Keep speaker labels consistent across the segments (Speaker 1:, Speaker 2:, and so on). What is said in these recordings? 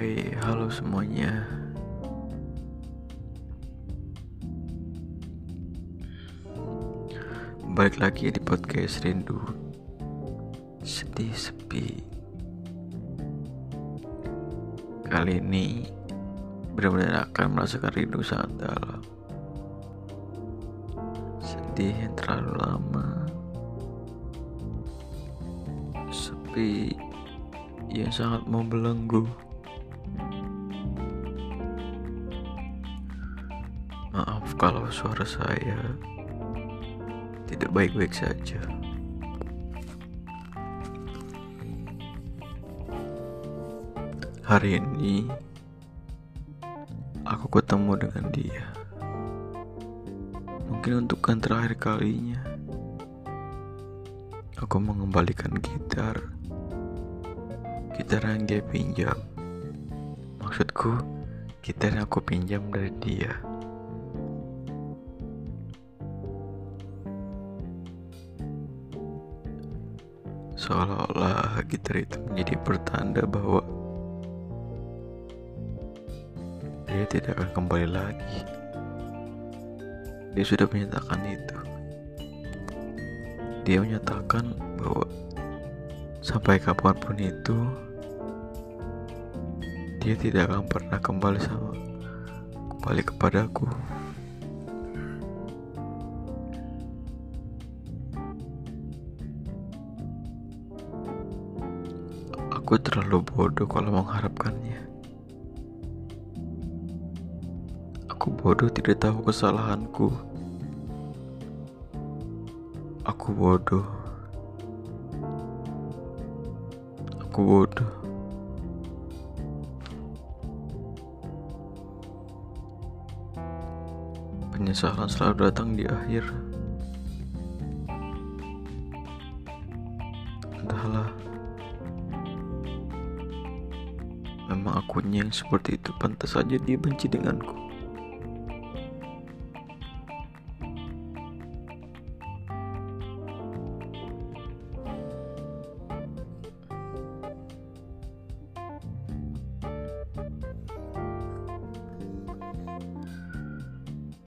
Speaker 1: Hai, halo semuanya. Balik lagi di podcast Rindu Sedih sepi Kali ini Benar-benar akan merasakan rindu sangat dalam Sedih yang terlalu lama Sepi Yang sangat membelenggu kalau suara saya tidak baik-baik saja. Hari ini aku ketemu dengan dia. Mungkin untuk kan terakhir kalinya. Aku mengembalikan gitar. Gitar yang dia pinjam. Maksudku, gitar yang aku pinjam dari dia. Seolah-olah gitar itu menjadi pertanda bahwa dia tidak akan kembali lagi. Dia sudah menyatakan itu. Dia menyatakan bahwa sampai kapan pun itu dia tidak akan pernah kembali sama kembali kepadaku. Aku terlalu bodoh kalau mengharapkannya. Aku bodoh tidak tahu kesalahanku. Aku bodoh. Aku bodoh. Penyesalan selalu datang di akhir. Entahlah. Memang akunya yang seperti itu pantas saja dia benci denganku.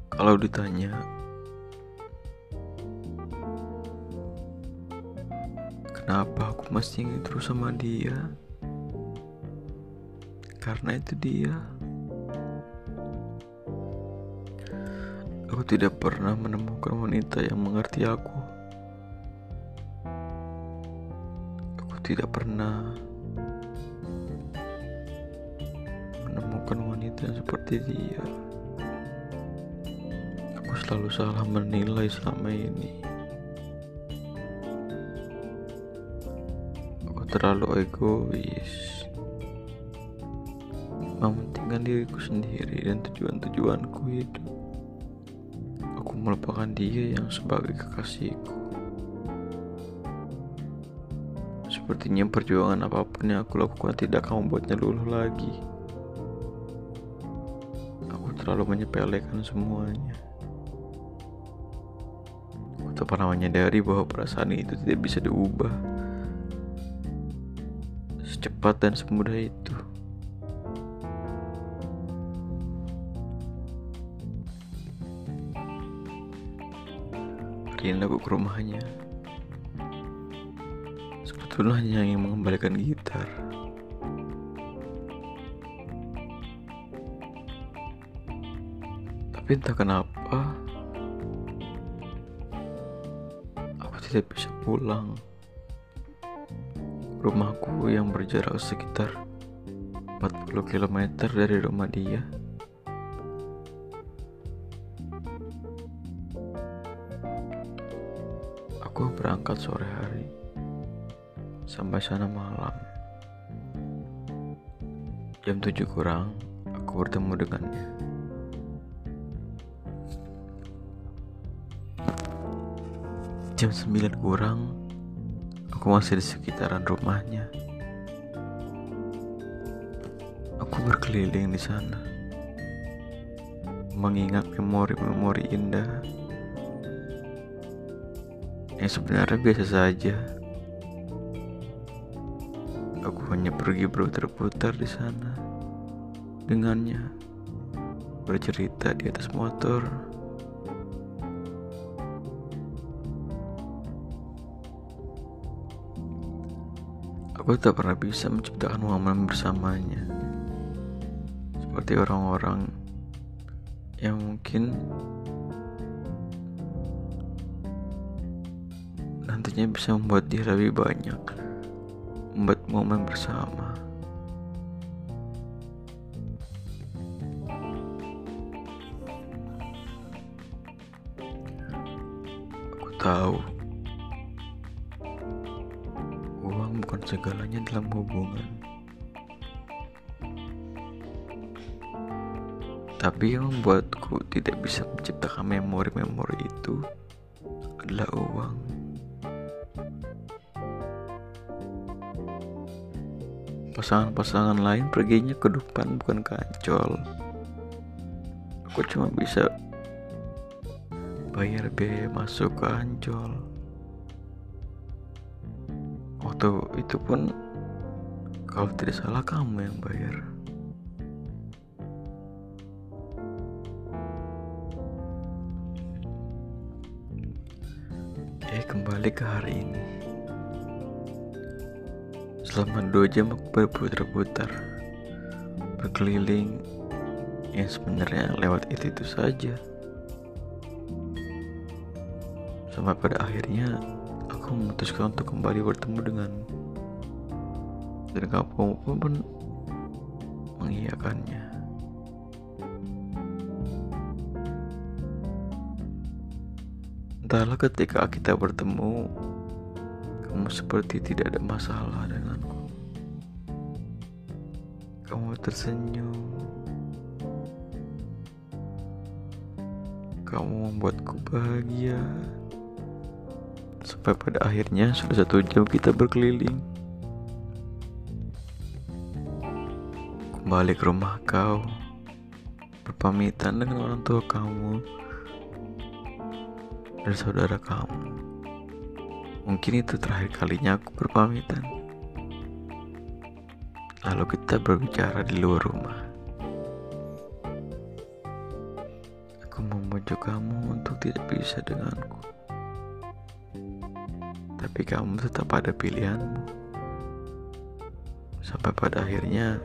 Speaker 1: Kalau ditanya, kenapa aku masih terus sama dia? Karena itu dia. Aku tidak pernah menemukan wanita yang mengerti aku. Aku tidak pernah menemukan wanita yang seperti dia. Aku selalu salah menilai selama ini. Aku terlalu egois mementingkan diriku sendiri dan tujuan-tujuanku hidup. Aku melupakan dia yang sebagai kekasihku. Sepertinya perjuangan apa pun yang aku lakukan tidak akan membuatnya luluh lagi. Aku terlalu menyepelekan semuanya. Aku tak pernah menyadari bahwa perasaan itu tidak bisa diubah secepat dan semudah itu. Hari ini aku ke rumahnya. Sebetulnya ingin mengembalikan gitar. Tapi entah kenapa aku tidak bisa pulang. Rumahku yang berjarak sekitar 40 km dari rumah dia. Berangkat sore hari Sampai sana malam. Jam 7 kurang Aku bertemu dengannya. Jam 9 kurang Aku masih di sekitaran rumahnya. Aku berkeliling di sana Mengingat memori-memori indah yang sebenarnya biasa saja. Aku hanya pergi berputar-putar di sana. dengannya bercerita di atas motor. Aku tak pernah bisa menciptakan momen bersamanya. Seperti orang-orang yang mungkin nantinya bisa membuat dia lebih banyak membuat momen bersama. Aku tahu uang bukan segalanya dalam hubungan. Tapi yang membuatku tidak bisa menciptakan memori-memori itu adalah uang. Pasangan-pasangan lain perginya ke depan bukan ke ancol. Aku cuma bisa bayar biaya masuk ke ancol. Waktu itu pun kalau tidak salah kamu yang bayar. Eh kembali ke hari ini. Selama dua jam aku berputar-putar Berkeliling Yang sebenarnya lewat itu-itu saja. Sampai pada akhirnya Aku memutuskan untuk kembali bertemu dengan Dan kamu pun, pun mengiyakannya. Entahlah ketika kita bertemu kamu seperti tidak ada masalah denganku. Kamu tersenyum. Kamu membuatku bahagia. Sampai pada akhirnya sudah satu jam kita berkeliling. Kembali ke rumah kau. Berpamitan dengan orang tua kamu dan saudara kamu. Mungkin itu terakhir kalinya aku berpamitan. Lalu kita berbicara di luar rumah. Aku membujuk kamu untuk tidak bisa denganku. Tapi kamu tetap ada pilihanmu. Sampai pada akhirnya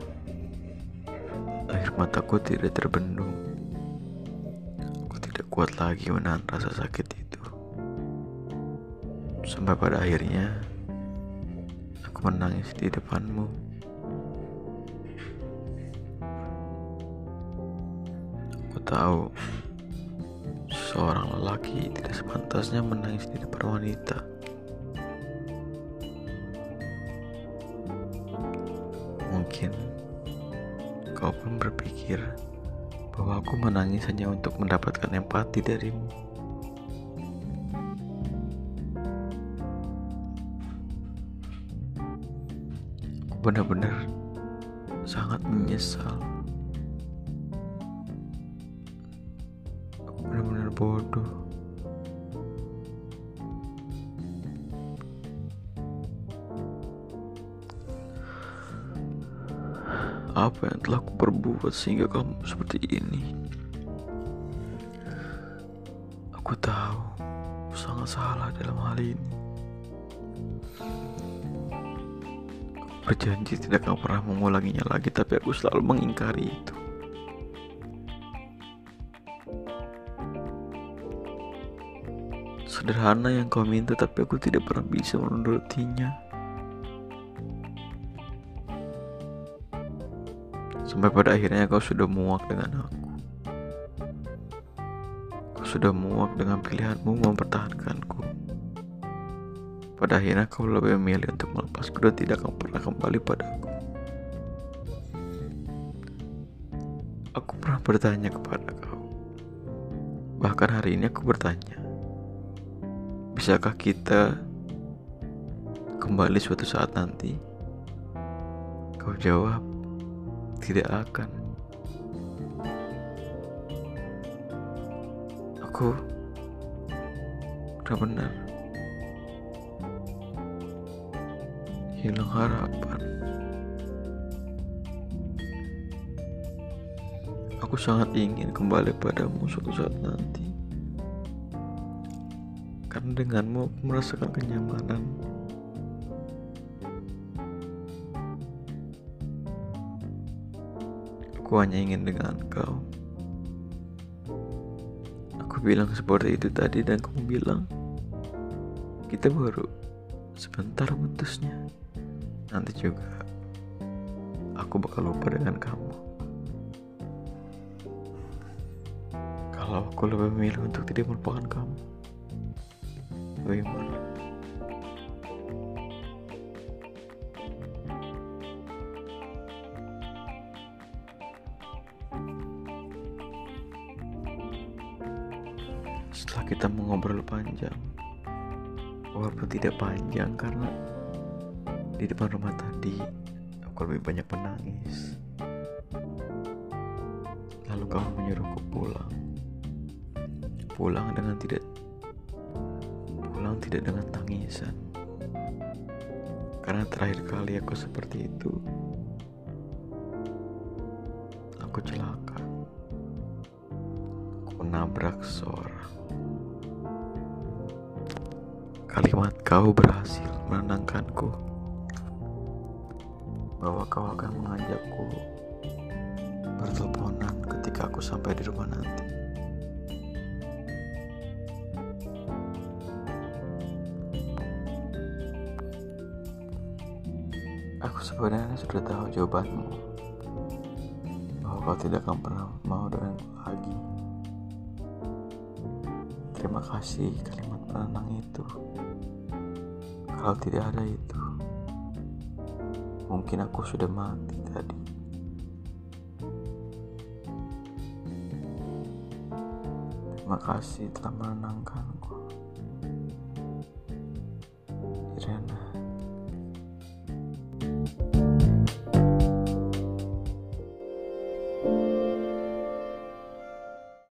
Speaker 1: air mataku tidak terbendung. Aku tidak kuat lagi menahan rasa sakit. Sampai pada akhirnya aku menangis di depanmu. Aku tahu seorang lelaki tidak sepantasnya menangis di depan wanita. Mungkin kau pun berpikir bahwa aku menangis hanya untuk mendapatkan empati darimu. Benar-benar sangat menyesal. Aku benar-benar bodoh. Apa yang telah aku perbuat sehingga kamu seperti ini? Aku tahu sangat salah dalam hal ini. Berjanji tidak akan pernah mengulanginya lagi tapi aku selalu mengingkari itu. Sederhana yang kau minta tapi aku tidak pernah bisa menurutinya. Sampai pada akhirnya kau sudah muak dengan aku. Kau sudah muak dengan pilihanmu mempertahankanku pada akhirnya kau lebih memilih untuk melepasku dan tidak akan pernah kembali padaku. Aku pernah bertanya kepada kau. Bahkan hari ini aku bertanya. Bisakah kita kembali suatu saat nanti? Kau jawab, tidak akan. Aku benar-benar hilang harapan. Aku sangat ingin kembali padamu suatu saat nanti. Karena denganmu aku merasakan kenyamanan. Aku hanya ingin dengan kau. Aku bilang seperti itu tadi dan kamu bilang kita baru sebentar putusnya. Nanti juga aku bakal lupa dengan kamu. Kalau aku lebih memilih untuk tidak melupakan kamu, bagaimana? Setelah kita mengobrol panjang, walaupun tidak panjang karena di depan rumah tadi aku lebih banyak menangis. Lalu kamu menyuruhku pulang. Pulang dengan tidak pulang tidak dengan tangisan. Karena terakhir kali aku seperti itu aku celaka. Aku nabrak seorang. Kalimat kau berhasil menenangkanku bahwa kau akan mengajakku berteleponan ketika aku sampai di rumah nanti. Aku sebenarnya sudah tahu jawabanmu bahwa kau tidak akan pernah mau denganku lagi. Terima kasih kalimat penenang itu. Kalau tidak ada itu, mungkin aku sudah mati tadi. Terima kasih telah menenangkanku.